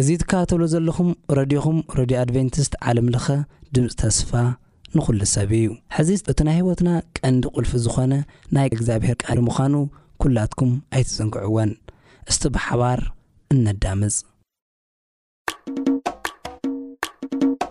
እዚ ትከታተሉ ዘለኹም ረድዮኹም ረድዮ ኣድቨንቲስት ዓለም ለኸ ድምፂ ተስፋ ንኹሉ ሰብ እዩ። ሕዚ እቲ ናይ ህይወትና ቀንዲ ቁልፊ ዝኾነ ናይ እግዚኣብሔር ቃል ምዃኑ ኩላትኩም ኣይትዘንግዕወን። እስቲ ብሓባር እነዳምፅ።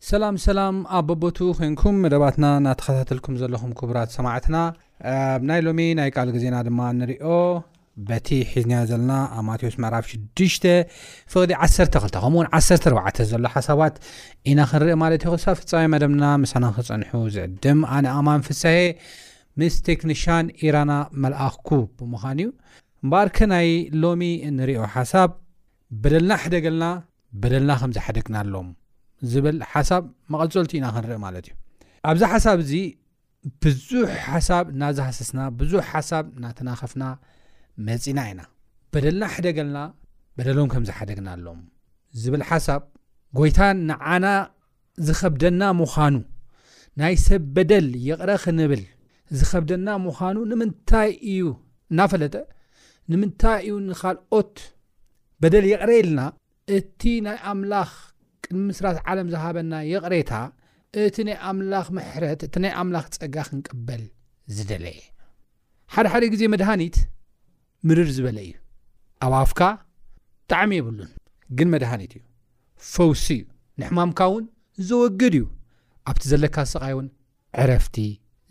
ሰላም ሰላም ኣብ በቦትኡ ኮንኩም መደባትና እናተኸታተልኩም ዘለኹም ክቡራት ሰማዕትና ኣብ ናይ ሎሚ ናይ ቃል ግዜና ድማ ንሪኦ በቲ ሒዝናዮ ዘለና ኣብ ማቴዎስ ምዕራፍ 6 ፍቕዲ 12 ከምኡውን 14 ዘሎ ሓሳባት ኢና ክንርኢ ማለት እዩ ክሳብ ፍፃሚ መደብና ምሳና ክፀንሑ ዝዕድም ኣነ ኣማን ፍሳሄ ምስ ቴክኒሻን ኢራና መልኣኽኩ ብምዃን እዩ እምበኣርከ ናይ ሎሚ እንሪኦ ሓሳብ በደልና ሕደገልና በደልና ከም ዝሓደግናሎም ዝብል ሓሳብ መቐልፀልቲ ኢና ክንርኢ ማለት እዩ ኣብዚ ሓሳብ እዚ ብዙሕ ሓሳብ እናዛህሰስና ብዙሕ ሓሳብ እናተናኸፍና መፂና ኢና በደልና ሕደገልና በደሎም ከም ዝሓደግናሎም ዝብል ሓሳብ ጎይታ ንዓና ዝኸብደና ምዃኑ፣ ናይ ሰብ በደል ይቕረ ክንብል ዝኸብደና ምዃኑ ንምንታይ እዩ እናፈለጠ ንምንታይ እዩ ንኻልኦት በደል ይቕረ ኢልና እቲ ናይ ኣምላኽ ቅድሚ ምስራት ዓለም ዝሃበና ይቕሬታ እቲ ናይ ኣምላኽ ምሕረት እቲ ናይ ኣምላኽ ጸጋ ክንቅበል ዝደለየ ሓድሓደ ግዜ መድሃኒት ምርር ዝበለ እዩ ኣብ ኣፍካ ጣዕሚ የብሉን ግን መድሃኒት እዩ ፈውሲ እዩ ንሕማምካ እውን ዘወግድ እዩ ኣብቲ ዘለካ ስቃይ እውን ዕረፍቲ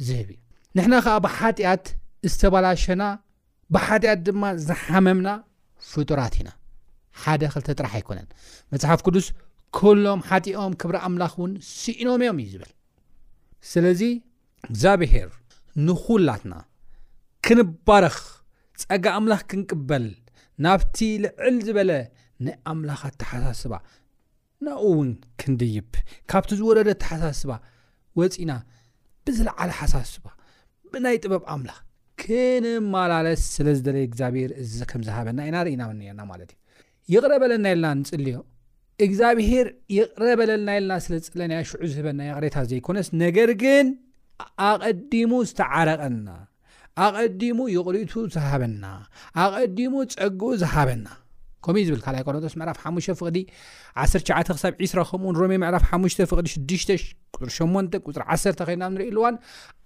ዝህብ እዩ ንሕና ከዓ ብሓጢኣት ዝተባላሸና ብሓጢኣት ድማ ዝሓመምና ፍጡራት ኢና ሓደ ክልተ ጥራሕ ኣይኮነን መፅሓፍ ቅዱስ ኩሎም ሓጢኦም ክብሪ ኣምላኽ እውን ስኢኖም እዮም እዩ ዝብል ስለዚ እግዚኣብሔር ንኹላትና ክንባረኽ ጸጋ ኣምላኽ ክንቅበል ናብቲ ልዕል ዝበለ ናይ ኣምላኽ ኣተሓሳስባ ናብኡ እውን ክንድይብ ካብቲ ዝወረደ ኣተሓሳስባ ወፂና ብዝለዓለ ሓሳስባ ብናይ ጥበብ ኣምላኽ ክንመላለስ ስለ ዝደለየ እግዚኣብሔር እዚ ከም ዝሃበና ኢና ርኢና ንርና ማለት እዩ ይቕረ በለና ኢልና ንጽልዮ እግዛብሄር ይቕረ በለልና ኢልና ስለ ዝጽለናዮ ሽዑ ዝህበና ይቕሬታ ዘይኮነስ ነገር ግን ኣቐዲሙ ዝተዓረቐና ኣቐዲሙ ይቕሪቱ ዝሃበና ኣቐዲሙ ጸግኡ ዝሃበና ከምኡ ዝብል ካልኣይ ቆሮንቶስ ምዕራፍ 5 ፍቕዲ 19 ክሳብ 20 ከምኡውን ሮሜ ምዕራፍ 5 ፍቕዲ 6 ቁፅሪ 8 ቁፅሪ 10 ከይና ንርኢ ኣለዋን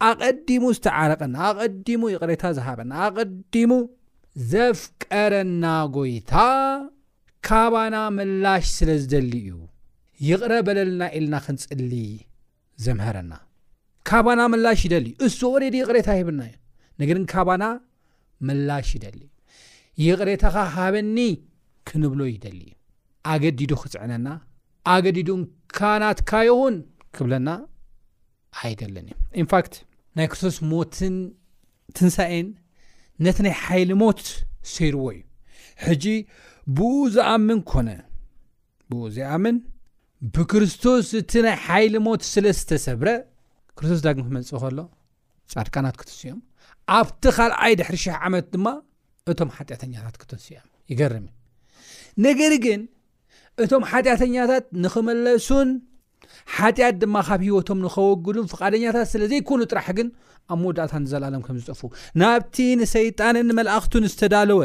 ኣቐዲሙ ዝተዓረቐና ኣቐዲሙ ይቕሬታ ዝሃበና ኣቐዲሙ ዘፍቀረና ጎይታ ካባና ምላሽ ስለ ዝደሊ እዩ ይቕረ በለልና ኢልና ክንጽሊ ዘምሀረና። ካባና ምላሽ ይደሊ እዩ። እሱ ኦልሬዲ ይቕሬታ ሂብና እዩ። ነገር ግን ካባና ምላሽ ይደሊ እዩ። ይቕሬታኻ ሃበኒ ክንብሎ ይደሊ እዩ። ኣገዲዱ ክጽዕነና ኣገዲዱ እንካናትካ ይኹን ክብለና ኣይደልን እዩ ኢንፋክት ናይ ክርስቶስ ሞትን ትንሳኤን ነቲ ናይ ሓይሊ ሞት ሰይርዎ እዩ ሕጂ ብኡ ዝኣምን ኮነ ብኡ ዘይኣምን ብክርስቶስ እቲ ናይ ሓይሊ ሞት ስለ ዝተሰብረ ክርስቶስ ዳግም ክመፅእ ከሎ ፃድቃናት ክትስኦም ኣብቲ ካልኣይ ድሕሪ ሽሕ ዓመት ድማ እቶም ሓጢኣተኛታት ክትስኦም ይገርም ነገር ግን እቶም ሓጢኣተኛታት ንክመለሱን ሓጢኣት ድማ ካብ ህይወቶም ንኸወግዱን ፍቓደኛታት ስለ ዘይኮኑ ጥራሕ ግን ኣብ መወዳእታ ንዘለኣለም ከም ዝጠፍኡ ናብቲ ንሰይጣንን ንመልኣኽቱን ዝተዳለወ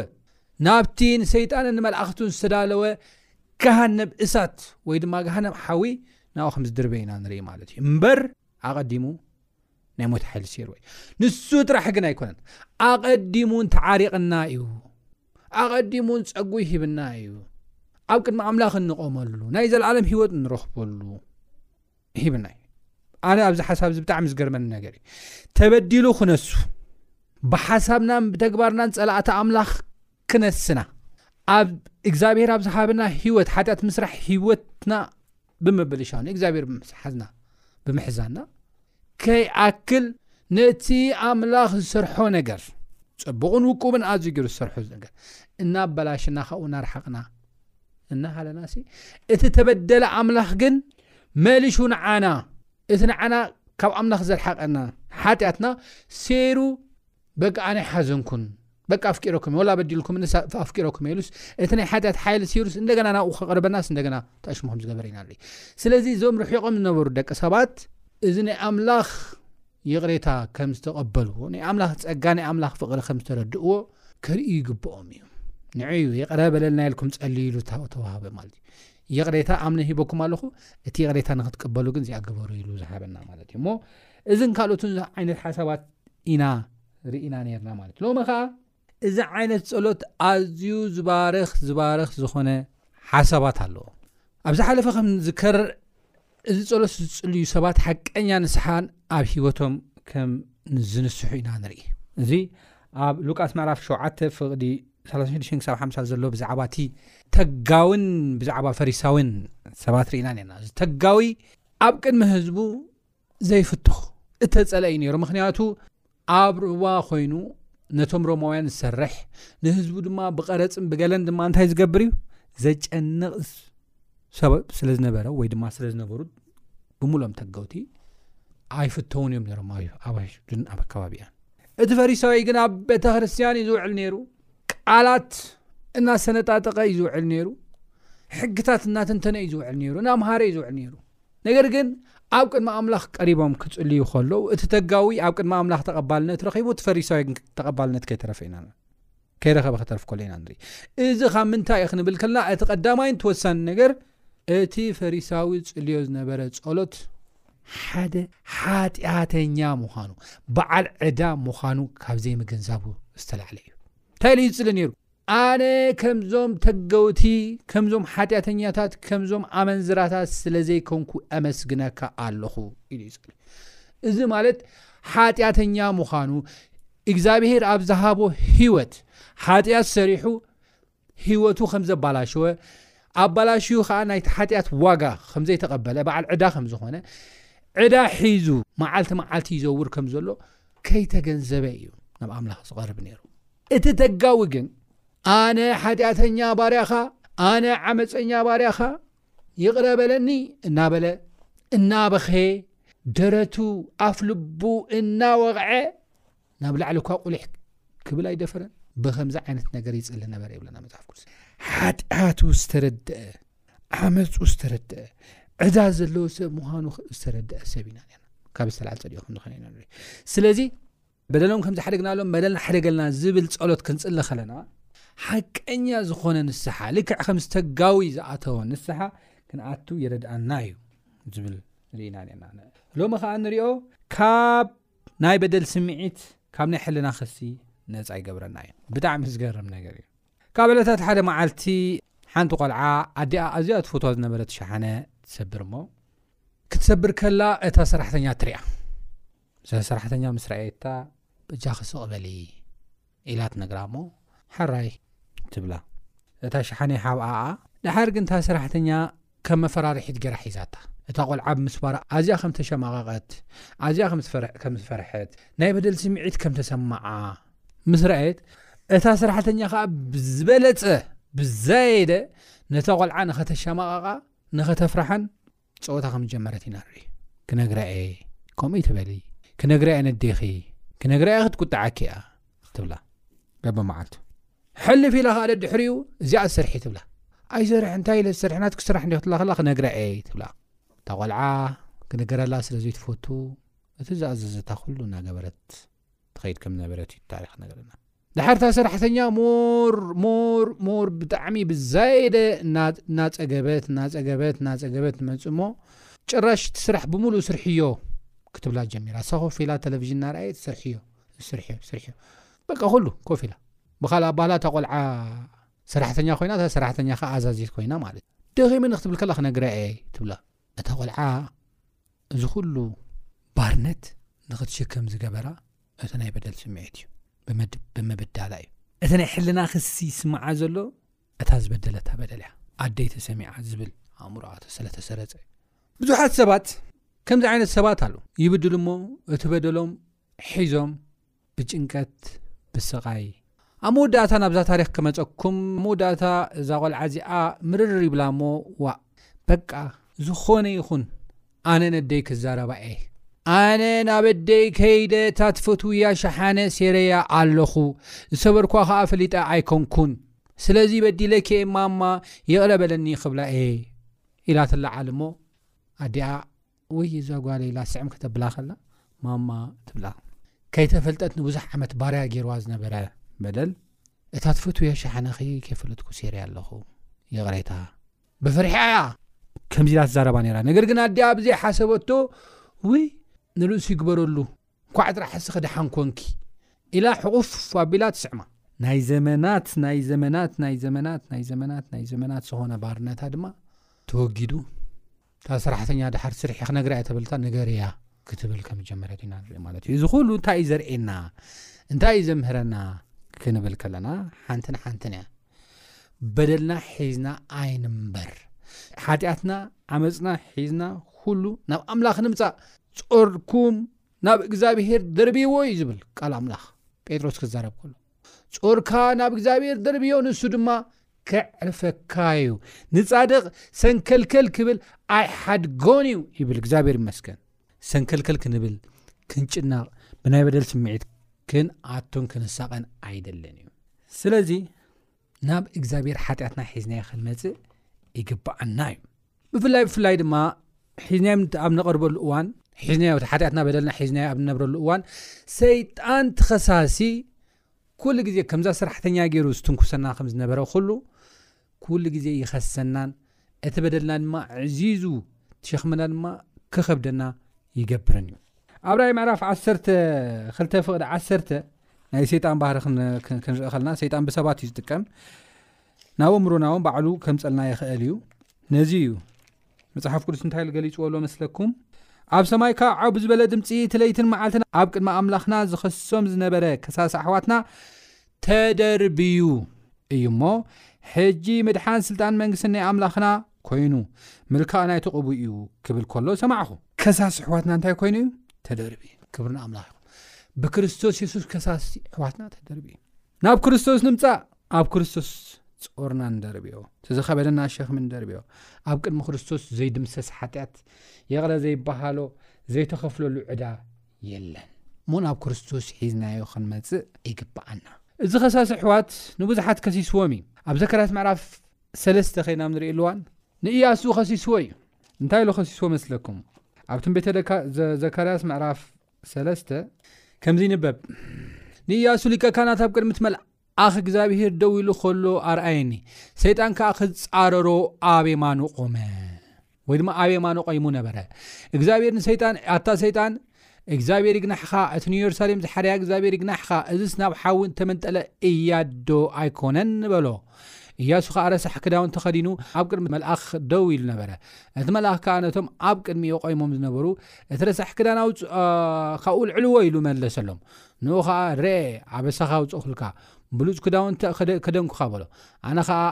ናብቲ ንሰይጣንን ንመልኣኽቱን ዝተዳለወ ገሃነብ እሳት ወይ ድማ ገሃነብ ሓዊ ናብኡ ከም ዝድርበ ኢና ንርኢ ማለት እዩ እምበር ኣቐዲሙ ናይ ሞት ሓይሊ ሲሩ እዩ ንሱ ጥራሕ ግን ኣይኮነን ኣቐዲሙን ተዓሪቕና እዩ ኣቐዲሙን ጸጉ ሂብና እዩ ኣብ ቅድሚ ኣምላኽ እንቆመሉ ናይ ዘለዓለም ሂወት እንረኽበሉ ሂብና እዩ ኣነ ኣብዚ ሓሳብ እዚ ብጣዕሚ ዝገርመኒ ነገር እዩ ተበዲሉ ክነሱ ብሓሳብናን ብተግባርናን ጸላእቲ ኣምላኽ ክነስና ኣብ እግዚኣብሄር ኣብ ዝሃብና ሂወት ሓጢኣት ምስራሕ ሂወትና ብምብልሻው ንእግዚኣብሔር ብምስሓትና ብምሕዛና ከይኣክል ነቲ ኣምላኽ ዝሰርሖ ነገር ጽቡቕን ውቁብን ኣዝዩ ገይሩ ዝሰርሖ ነገር እናበላሽና ካብኡ እናርሓቕና እናሃለና ሲ እቲ ተበደለ ኣምላኽ ግን መልሹ ንዓና እቲ ንዓና ካብ ኣምላኽ ዘርሓቐና ሓጢኣትና ሴሩ በቃ ኣነ ኣይሓዘንኩን በቃ ኣፍቂረኩም ወላ በዲልኩምኒ ኣፍቂረኩም እየ ኢሉስ እቲ ናይ ሓጢኣት ሓይሊ ሲሩስ እንደገና ናብኡ ከቕርበናስ እንደገና ተኣሽሙ ከም ዝገበረ ኢና ንርኢ ስለዚ እዞም ርሒቖም ዝነበሩ ደቂ ሰባት እዚ ናይ ኣምላኽ ይቕሬታ ከም ዝተቐበልዎ ናይ ኣምላኽ ጸጋ ናይ ኣምላኽ ፍቕሪ ከም ዝተረድእዎ ክርእዩ ይግብኦም እዩ ንዕዩ ይቕረ በለልና ኢልኩም ጸልይሉ ተዋህበ ማለት እዩ ይቕሬታ ኣምነ ሂበኩም ኣለኹ እቲ ይቕሬታ ንክትቀበሉ ግን እዚኣ ግበሩ ኢሉ ዝሃበና ማለት እዩ እሞ እዚን ካልኦትን ዓይነት ሓሳባት ኢና ርኢና ነርና ማለት ሎሚ ከኣ እዚ ዓይነት ጸሎት ኣዝዩ ዝባርኽ ዝባርኽ ዝኾነ ሓሳባት ኣለዎ ኣብ ዝሓለፈ ከም ዝከር እዚ ጸሎት ዝጽልዩ ሰባት ሓቀኛ ንስሓን ኣብ ሂወቶም ከም ዝንስሑ ኢና ንርኢ እዚ ኣብ ሉቃስ ምዕራፍ 7 ፍቕዲ 36 ክሳብ 50 ዘሎ ብዛዕባ እቲ ተጋውን ብዛዕባ ፈሪሳውን ሰባት ርኢና ነና እዚ ተጋዊ ኣብ ቅድሚ ህዝቡ ዘይፍቶ እተጸልአ እዩ ነይሩ ምክንያቱ ኣብ ርዋ ኮይኑ ነቶም ሮማውያን ዝሰርሕ ንህዝቡ ድማ ብቐረፅን ብገለን ድማ እንታይ ዝገብር እዩ ዘጨንቕ ሰበብ ስለ ዝነበረ ወይ ድማ ስለ ዝነበሩ ብምሎም ተገውቲ ኣይፍተውን እዮም ነሮም ኣብ ኣይሁድን ኣብ ኣከባቢያን እቲ ፈሪሳዊ ግን ኣብ ቤተ ክርስትያን እዩ ዝውዕል ነይሩ ቃላት እናሰነጣጠቐ እዩ ዝውዕል ነይሩ ሕግታት እናተንተነ እዩ ዝውዕል ነይሩ እናምሃረ እዩ ዝውዕል ነይሩ ነገር ግን ኣብ ቅድሚ ኣምላኽ ቀሪቦም ክጽልዩ ከለዉ እቲ ተጋዊ ኣብ ቅድሚ ኣምላኽ ተቐባልነት ረኺቡ እቲ ፈሪሳዊ ግን ተቐባልነት ከይተረፈ ኢና ከይረኸበ ከተርፍ ከሎ ኢና ንርኢ እዚ ካብ ምንታይ እዩ ክንብል ከለና እቲ ቀዳማይን ተወሳኒ ነገር እቲ ፈሪሳዊ ጽልዮ ዝነበረ ጸሎት ሓደ ሓጢኣተኛ ምዃኑ በዓል ዕዳ ምዃኑ ካብ ዘይምግንዛቡ ዝተላዕለ እዩ እንታይ ኢሉ ይጽሊ ነይሩ ኣነ ከምዞም ተገውቲ ከምዞም ሓጢኣተኛታት ከምዞም ኣመንዝራታት ስለ ዘይኮንኩ ኣመስግነካ ኣለኹ ኢሉ እዩ ጸልዩ እዚ ማለት ሓጢኣተኛ ምዃኑ እግዚኣብሄር ኣብ ዝሃቦ ህይወት ሓጢኣት ሰሪሑ ህይወቱ ከም ዘባላሸወ ኣባላሽዩ ከዓ ናይቲ ሓጢኣት ዋጋ ከም ዘይተቐበለ በዓል ዕዳ ከም ዝኾነ ዕዳ ሒዙ መዓልቲ መዓልቲ ይዘውር ከም ዘሎ ከይተገንዘበ እዩ ናብ ኣምላኽ ዝቐርብ ነይሩ። እቲ ተጋዊ ግን ኣነ ሓጢኣተኛ ባርያኻ፣ ኣነ ዓመፀኛ ባርያኻ ይቕረ በለኒ እናበለ እናበኸየ ደረቱ ኣፍ ልቡ እናወቕዐ ናብ ላዕሊ እኳ ቁሊሕ ክብል ኣይደፈረን። ብከምዚ ዓይነት ነገር ይፅሊ ነበር የብለና መፅሓፍ ቅዱስ ሓጢኣቱ ዝተረድአ ዓመጹ ዝተረድዐ ዕዳ ዘለዎ ሰብ ምዃኑ ዝተረድዐ ሰብ ኢና ና ካብ ዝተላዓል ፀዲኦ ከምዝኾነ ኢና ንርኢ ስለዚ በደሎም ከም ዝሓደግናሎም በደልና ሓደገልና ዝብል ፀሎት ክንፅሊ ከለና ሓቀኛ ዝኾነ ንስሓ ልክዕ ከም ዝተጋዊ ዝኣተወ ንስሓ ክንኣቱ የረድኣና እዩ ዝብል ርኢና ና ሎሚ ከዓ ንሪኦ ካብ ናይ በደል ስምዒት ካብ ናይ ሕልና ክሲ ነፃ ይገብረና እዩ ብጣዕሚ ዝገርም ነገር እዩ ካብ ዕለታት ሓደ መዓልቲ ሓንቲ ቆልዓ ኣዲኣ ኣዝያ ትፍቶ ዝነበረት ሸሓነ ትሰብር እሞ ክትሰብር ከላ እታ ሰራሕተኛ ትሪያ እዛ ሰራሕተኛ ምስ ረኣየታ በጃ ክስቕ በሊ ኢላ ትነግራ እሞ ሓራይ ትብላ እታ ሸሓነ ሓብኣኣ ድሓር ግን እታ ሰራሕተኛ ከም መፈራርሒት ገይራ ሒዛታ። እታ ቆልዓ ብ ምስባራ ኣዝያ ከም ዝተሸማቐቐት፣ ኣዝያ ከም ዝፈርሐት፣ ናይ በደል ስምዒት ከም ዝተሰምዓ ምስ ረኣየት፣ እታ ሰራሕተኛ ከኣ ብዝበለጸ ብዛየደ ነታ ቆልዓ ንኸተሸማቐቓ ንኸተፍራሓን ጸወታ ከም ዝጀመረት ኢና ንርኢ። ክነግራ እየ ከምኡ ትበሊ፣ ክነግራ እየ ነዴኺ፣ ክነግራ እየ ክትቁጥዓኪ እያ፣ ትብላ በብመዓልቱ ሕልፍ ኢላ ከኣ ደድሕሪኡ እዚኣ ዝሰርሒ ትብላ ኣይሰርሕ እንታይ ኢለ ዝሰርሒ ናት ክስራሕ እንዲ ክትላ ከላ ክነግራ እየ ትብላ እታ ቆልዓ ክነገረላ ስለ ዘይትፈቱ እቲ ዝኣዘዘታ ኩሉ እናገበረት ትኸይድ ከም ዝነበረት እዩ ታሪክ ነገርና ድሓርታ ሰራሕተኛ ሞር ሞር ሞር ብጣዕሚ ብዛየደ እናፀገበት እናፀገበት እናፀገበት መፅ እሞ ጭራሽ እቲ ስራሕ ብምሉእ ስርሕዮ ክትብላ ጀሚራ ሰኮፍ ኢላ ቴሌቭዥን እናርኣየት ስርሕዮ ስርሕዮ ስርሕዮ በቃ ኩሉ ኮፍ ኢላ ብካልእ ኣባህላ እታ ቆልዓ ሰራሕተኛ ኮይና እታ ሰራሕተኛ ከ ኣዛዚት ኮይና ማለት እዩ ደኺመኒ ክትብል ከላ ክነግራ እየ ትብላ እታ ቆልዓ እዚ ኩሉ ባርነት ንክትሽከም ዝገበራ እቲ ናይ በደል ስምዒት እዩ ብመብዳላ እዩ እቲ ናይ ሕልና ክሲ ስምዓ ዘሎ እታ ዝበደለታ በደል እያ ኣደይ ተሰሚዓ ዝብል ኣእምሮ ስለተሰረፀ ብዙሓት ሰባት ከምዚ ዓይነት ሰባት ኣሉ ይብድል እሞ እቲ በደሎም ሒዞም ብጭንቀት ብስቓይ ኣብ መወዳእታ ናብዛ ታሪኽ ክመጸኩም መወዳእታ እዛ ቆልዓ እዚኣ ምርር ይብላ እሞ ዋእ በቃ ዝኾነ ይኹን ኣነ ነደይ ክዛረባ እየ ኣነ ናብ ኣደይ ከይደ እታ ትፈትውያ ሸሓነ ሴረያ ኣለኹ ዝሰበርኳ ከዓ ፈሊጣ ኣይኮንኩን ስለዚ በዲለኪ እየ ማማ ይቕረ በለኒ ክብላ እየ ኢላትላ ዓል እሞ ኣዲኣ ውይ እዛ ጓለይ ላስዕም ከተብላ ከላ ማማ ትብላ። ከይተፈልጠት ንብዙሕ ዓመት ባርያ ጌርዋ ዝነበረ በደል እታ ትፈትውዮ ሸሓነኺ ከይፈለጥኩ ሴርያ ኣለኹ ይቕሬታ ብፍርሒ ኣያ ከምዚ ኢላ ትዛረባ ነራ ነገር ግን ኣዲኣ ብዘይ ሓሰበቶ ውይ ንርእሱ ይግበረሉ እንኳዕ ጥራሕ እስኺ ደሓን ኮንኪ ኢላ ሕቑፍ ኣቢላ ትስዕማ ናይ ዘመናት ናይ ዘመናት ናይ ዘመናት ናይ ዘመናት ናይ ዘመናት ዝኾነ ባርነታ ድማ ተወጊዱ እታ ሰራሕተኛ ድሓር ስርሒ ክነግራ እየ ተበልታ ንገርያ ክትብል ከም ዝጀመረት ኢና ንርኢ ማለት እዩ እዚ ኩሉ እንታይ እዩ ዘርእየና እንታይ እዩ ዘምህረና ክንብል ከለና ሓንትን ሓንትን እያ በደልና ሒዝና ኣይንንበር ሓጢኣትና ዓመፅና ሒዝና ኩሉ ናብ ኣምላኽ ንምፃእ ጾርኩም ናብ እግዚኣብሄር ደርብዎ እዩ ዝብል ቃል ኣምላኽ ጴጥሮስ ክዛረብ ከሎ ጾርካ ናብ እግዚኣብሔር ደርብዮ ንሱ ድማ ከዕርፈካ እዩ ንጻድቕ ሰንከልከል ክብል ኣይሓድጎን እዩ ይብል እግዚኣብሔር ይመስገን ሰንከልከል ክንብል ክንጭናቕ ብናይ በደል ስምዒት ክንኣቶን ክንሳቐን ኣይደልን እዩ ስለዚ ናብ እግዚኣብሔር ሓጢኣትና ሒዝናዮ ክንመፅእ ይግባኣና እዩ ብፍላይ ብፍላይ ድማ ሒዝናዮ ኣብ ነቐርበሉ እዋን ሒዝናዮ ሓጢኣትና በደልና ሒዝናዮ ኣብ ንነብረሉ እዋን ሰይጣን ተኸሳሲ ኩሉ ግዜ ከምዛ ስራሕተኛ ገይሩ ዝትንኩሰና ከም ዝነበረ ኩሉ ኩሉ ግዜ ይኸሰናን እቲ በደልና ድማ ኣዕዚዙ ሸኽምና ድማ ክኸብደና ይገብርን እዩ። ኣብ ራእይ ምዕራፍ ዓሰርተ ክልተ ፍቕዲ ዓሰርተ ናይ ሰይጣን ባህሪ ክንርኢ ከለና ሰይጣን ብሰባት እዩ ዝጥቀም ናብ ኣእምሮና እውን ባዕሉ ከምፀልና ይኽእል እዩ ነዚ እዩ መፅሓፍ ቅዱስ እንታይ ኢሉ ገሊፅዎ ኣሎ መስለኩም ኣብ ሰማይ ከዓ ዓው ብዝበለ ድምፂ እቲ ለይትን መዓልትን ኣብ ቅድሚ ኣምላኽና ዝኸሶም ዝነበረ ከሳሲ ኣሕዋትና ተደርብዩ እዩ እሞ ሕጂ ምድሓን ስልጣን መንግስቲ ናይ ኣምላኽና ኮይኑ ምልካእ ናይቲ ቅቡእ እዩ ክብል ከሎ ሰማዕኹ። ከሳስ ኣሕዋትና እንታይ ኮይኑ እዩ ተደርብዩ። ክብሪ ንኣምላኽ ይኹን ብክርስቶስ የሱስ ከሳስ ኣሕዋትና ተደርብዩ። ናብ ክርስቶስ ንምጻእ ኣብ ክርስቶስ ጾርና ንደርብዮ እቲ ዝኸበደና ሸኽሚ ንደርብዮ ኣብ ቅድሚ ክርስቶስ ዘይድምሰስ ሓጢኣት የቕረ ዘይበሃሎ ዘይተኸፍለሉ ዕዳ የለን እሞ ናብ ክርስቶስ ሒዝናዮ ክንመጽእ ይግብኣና። እዚ ከሳሲ ኣሕዋት ንብዙሓት ከሲስዎም እዩ። ኣብ ዘካርያስ ምዕራፍ ሰለስተ ኸይና ኣብ ንርእየሉ እዋን ንኢያሱ ከሲስዎ እዩ። እንታይ ኢሉ ከሲስዎ መስለኩም? ኣብ ትንቢተ ዘካርያስ ምዕራፍ ሰለስተ ከምዚ ይንበብ ንኢያሱ ሊቀ ካህናት ኣብ ቅድሚ እቲ መልኣ ኣኽ እግዚኣብሄር ደው ኢሉ ኸሎ ኣርኣየኒ፣ ሰይጣን ከኣ ኺጻረሮ ኣብ የማኑ ቖመ፣ ወይ ድማ ኣብ የማኑ ቘይሙ ነበረ። እግዚኣብሄር ንሰይጣን፣ ኣታ ሰይጣን፣ እግዚኣብሄር ይግናሕኻ፣ እቲ ንዮርሳሌም ዝሓረያ እግዚኣብሄር ይግናሕኻ፣ እዝስ ናብ ሓዊ እተመንጠለ እያድዶ ኣይኰነን? በሎ። እያሱ ኸኣ ረሳሕ ክዳውንቲ ኸዲኑ ኣብ ቅድሚ መልኣኽ ደው ኢሉ ነበረ። እቲ መልኣኽ ከኣ ነቶም ኣብ ቅድሚኡ ቖይሞም ዝነበሩ፣ እቲ ረሳሕ ክዳን ኣውጽ፣ ካብኡ ኣልዕልዎ፣ ኢሉ መለሰሎም። ንኡ ኸኣ ርኤ ኣበሳኺ ኣውጽእኩልካ፣ ብሉጽ ክዳውንቲ ኣከደንኩኻ በሎ። ኣነ ኸኣ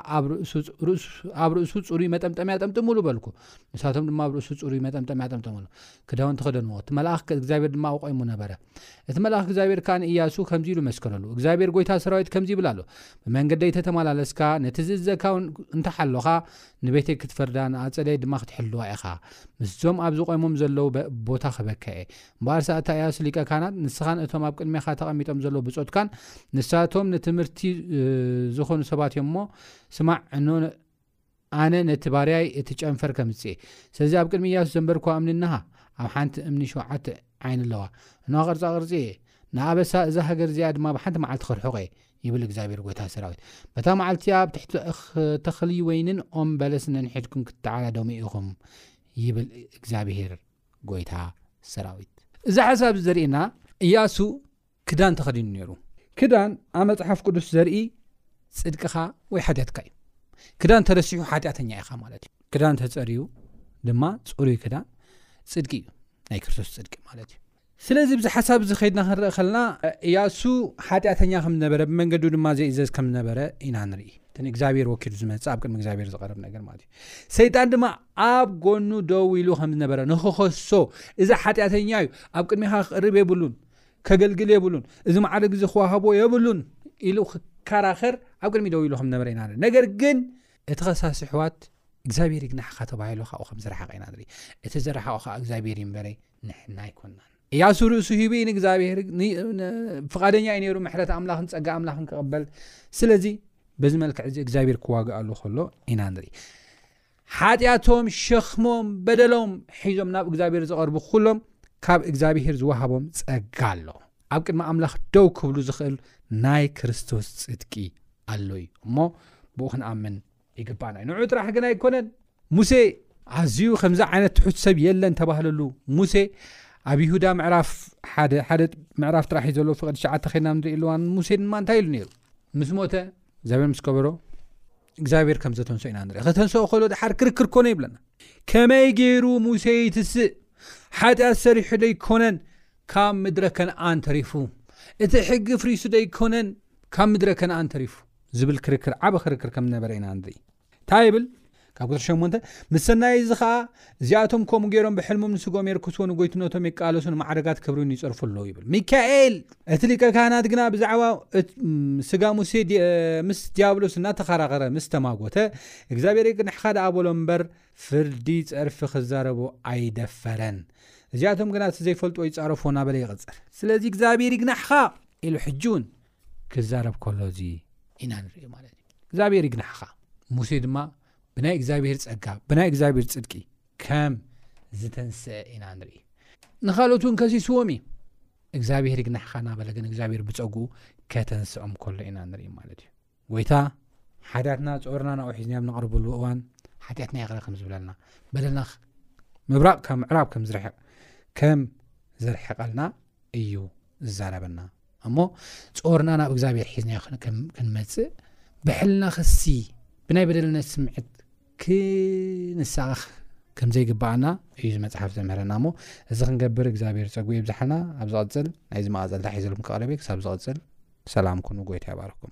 ኣብ ርእሱ ጽሩይ መጠምጠምያ ጠምጥሙሉ በልኩ። ንሳቶም ድማ ኣብ ርእሱ ጽሩይ መጠምጠምያ ጠምጠሙሉ፣ ክዳውንቲ ኸደንዎ፣ እቲ መልኣኽ እግዚኣብሄር ድማ ኣቝይሙ ነበረ። እቲ መልኣኽ እግዚኣብሄር ከኣ ንእያሱ ከምዚ ኢሉ መስከረሉ፣ እግዚኣብሄር ጐይታ ሰራዊት ከምዚ ይብል ኣሎ፣ ብመንገደይ ተተማላለስካ፣ ነቲ ዝእዘካ ውን እንተ ሓሎኻ፣ ንቤተይ ክትፈርዳ፣ ንኣጸደይ ድማ ክትሕልዋ ኢኻ። ምስዞም ኣብዚ ቈይሞም ዘለዉ ቦታ ኽበካ እየ፣ እምበኣር ሳእታ እያሱ ሊቀ ካህናት፣ ንስኻን እቶም ኣብ ቅድሜኻ ተቐሚጦም ዘለዉ ብጾትካን፣ ንሳቶም ንትምህርቲ ዝዀኑ ሰባት እዮም እሞ፣ ስማዕ፣ እንሆ፣ ኣነ ነቲ ባርያይ እቲ ጨንፈር ከምጽእ፣ ስለዚ ኣብ ቅድሚ እያሱ ዘንበርክዋ እምኒ እንሃ፣ ኣብ ሓንቲ እምኒ ሸውዓተ ዓይኒ ኣለዋ፣ እንሆ ቕርጻ ቕርጺ እየ፣ ንኣበሳ እዛ ሃገር እዚኣ ድማ ኣብ ሓንቲ መዓልቲ ኽርሕቖ እየ። ይብል እግዚኣብሄር ጐይታ ሰራዊት። በታ መዓልቲ እቲኣ ኣብ ትሕቲ ተኽሊ ወይንን ኦም በለስን ነንሕድኩም ክትተዓዳደሙ ኢኹም፣ ይብል እግዚኣብሄር። ጎይታ ሰራዊት። እዚ ሓሳብ እዚ ዘርእየና እያሱ ክዳን ተኸዲኑ ነይሩ። ክዳን ኣብ መጽሓፍ ቅዱስ ዘርኢ ጽድቅኻ ወይ ሓጢኣትካ እዩ። ክዳን ተረሲሑ ሓጢኣተኛ ኢኻ ማለት እዩ። ክዳን ተጸርዩ ድማ ጽሩይ ክዳን ጽድቂ እዩ፣ ናይ ክርስቶስ ጽድቂ ማለት እዩ። ስለዚ ብዚ ሓሳብ እዚ ከይድና ክንርእ ከለና እያሱ ሓጢኣተኛ ከም ዝነበረ ብመንገዱ ድማ ዘይእዘዝ ከም ዝነበረ ኢና ንርኢ እቲ ንእግዚኣብሔር ወኪሉ ዝመጽእ ኣብ ቅድሚ እግዚኣብሔር ዝቐርብ ነገር ማለት እዩ ሰይጣን ድማ ኣብ ጎኑ ደው ኢሉ ከም ዝነበረ ንክኸሶ እዚ ሓጢኣተኛ እዩ ኣብ ቅድሚኻ ክቕርብ የብሉን ከገልግል የብሉን እዚ መዓርግ እዚ ክዋሃቦ የብሉን ኢሉ ክከራኸር ኣብ ቅድሚ ደው ኢሉ ከም ዝነበረ ኢና ንርኢ ነገር ግን እቲ ከሳሲ ሕዋት እግዚኣብሔር ይግናሕካ ተባሂሉ ካብኡ ከም ዝረሓቐ ኢና ንርኢ እቲ ዝረሓቑ ከዓ እግዚኣብሔር ይንበረይ ንሕና ኣይኮናን። እያሱ ርእሱ ሂቡ እዩ ንእግዚኣብሔር ፍቓደኛ እዩ ነይሩ ምሕረት ኣምላኽን ጸጋ ኣምላኽን ክቕበል። ስለዚ በዚ መልክዕ እዚ እግዚኣብሔር ክዋግኣሉ ከሎ ኢና ንርኢ። ሓጢኣቶም ሸኽሞም በደሎም ሒዞም ናብ እግዚኣብሔር ዝቐርቡ ኩሎም ካብ እግዚኣብሔር ዝወሃቦም ጸጋ ኣሎ። ኣብ ቅድሚ ኣምላኽ ደው ክብሉ ዝኽእል ናይ ክርስቶስ ጽድቂ ኣሎ እዩ እሞ ብኡ ክንኣምን ይግባና እዩ ንዑ ጥራሕ ግን ኣይኮነን ሙሴ ኣዝዩ ከምዚ ዓይነት ትሑት ሰብ የለን ተባህለሉ ሙሴ ኣብ ይሁዳ ምዕራፍ ሓደ ሓደ ምዕራፍ ጥራሕ እዩ ዘለዎ ፍቐዲ ሸዓተ ኸና ንርኢ ኣለዋ ሙሴ ድማ እንታይ ኢሉ ነይሩ ምስ ሞተ እግዚኣብሔር ምስ ከበሮ እግዚኣብሔር ከም ዘተንስኦ ኢና ንርኢ ከተንስኦ ከሎ ድሓር ክርክር ኮነ ይብለና ከመይ ገይሩ ሙሴ ይትስእ ሓጢኣት ሰሪሑ ደይኮነን ካብ ምድረ ከነኣን ተሪፉ እቲ ሕጊ ፍሪሱ ደይኮነን ካብ ምድረ ከነኣን ተሪፉ ዝብል ክርክር ዓበ ክርክር ከም ዝነበረ ኢና ንርኢ እንታይ ይብል ካብ ክትሪ ሸሞንተ ምስ ሰናይ እዚ ኸዓ እዚኣቶም ከምኡ ገይሮም ብሕልሞም ንስጎም የርክስዎ ንጎይትነቶም የቃለሱ ንማዕረጋት ክብርን ይፀርፉ ኣለዉ ይብል ሚካኤል እቲ ሊቀ ካህናት ግና ብዛዕባ ስጋ ሙሴ ምስ ዲያብሎስ እናተኸራኸረ ምስ ተማጎተ እግዚኣብሔር ይቅንሕኻ ደኣ በሎ እምበር ፍርዲ ፀርፊ ክዛረቦ ኣይደፈረን እዚኣቶም ግና እቲ ዘይፈልጦ ይፃረፎ እናበለ ይቕፅል ስለዚ እግዚኣብሔር ይግናሕኻ ኢሉ ሕጂ እውን ክዛረብ ከሎ እዚ ኢና ንሪኦ ማለት እዩ እግዚኣብሔር ይግናሕኻ ሙሴ ድማ ብናይ እግዚኣብሔር ጸጋ ብናይ እግዚኣብሔር ጽድቂ ከም ዝተንስአ ኢና ንርኢ ንኻልኦት እውን ከሲስዎም እዩ እግዚኣብሔር ይግናሕኻ እናበለ ግን እግዚኣብሔር ብጸጉኡ ከተንስኦም ከሎ ኢና ንርኢ ማለት እዩ ጎይታ ሓጢኣትና ጾርና ናብኡ ሒዝና ብ ንቕርብሉ እዋን ሓጢኣትና ይቕረ ከም ዝብለና በደልና ምብራቕ ካብ ምዕራብ ከም ዝርሕቕ ከም ዘርሕቐልና እዩ ዝዛረበና እሞ ጾርና ናብ እግዚኣብሔር ሒዝና ክንመጽእ ብሕልና ክሲ ብናይ በደልነት ስምዕት ክንሳኽ ከም ዘይግባኣና እዩ ዚ መፅሓፍ ዘምህረና እሞ እዚ ክንገብር እግዚኣብሔር ፀጉ የብዛሓና ኣብ ዝቕፅል ናይዚ መቓፀልታ ሒዘልኩም ክቐረበ ክሳብ ዝቕፅል ሰላም ኩኑ ጎይታ ይባርኩም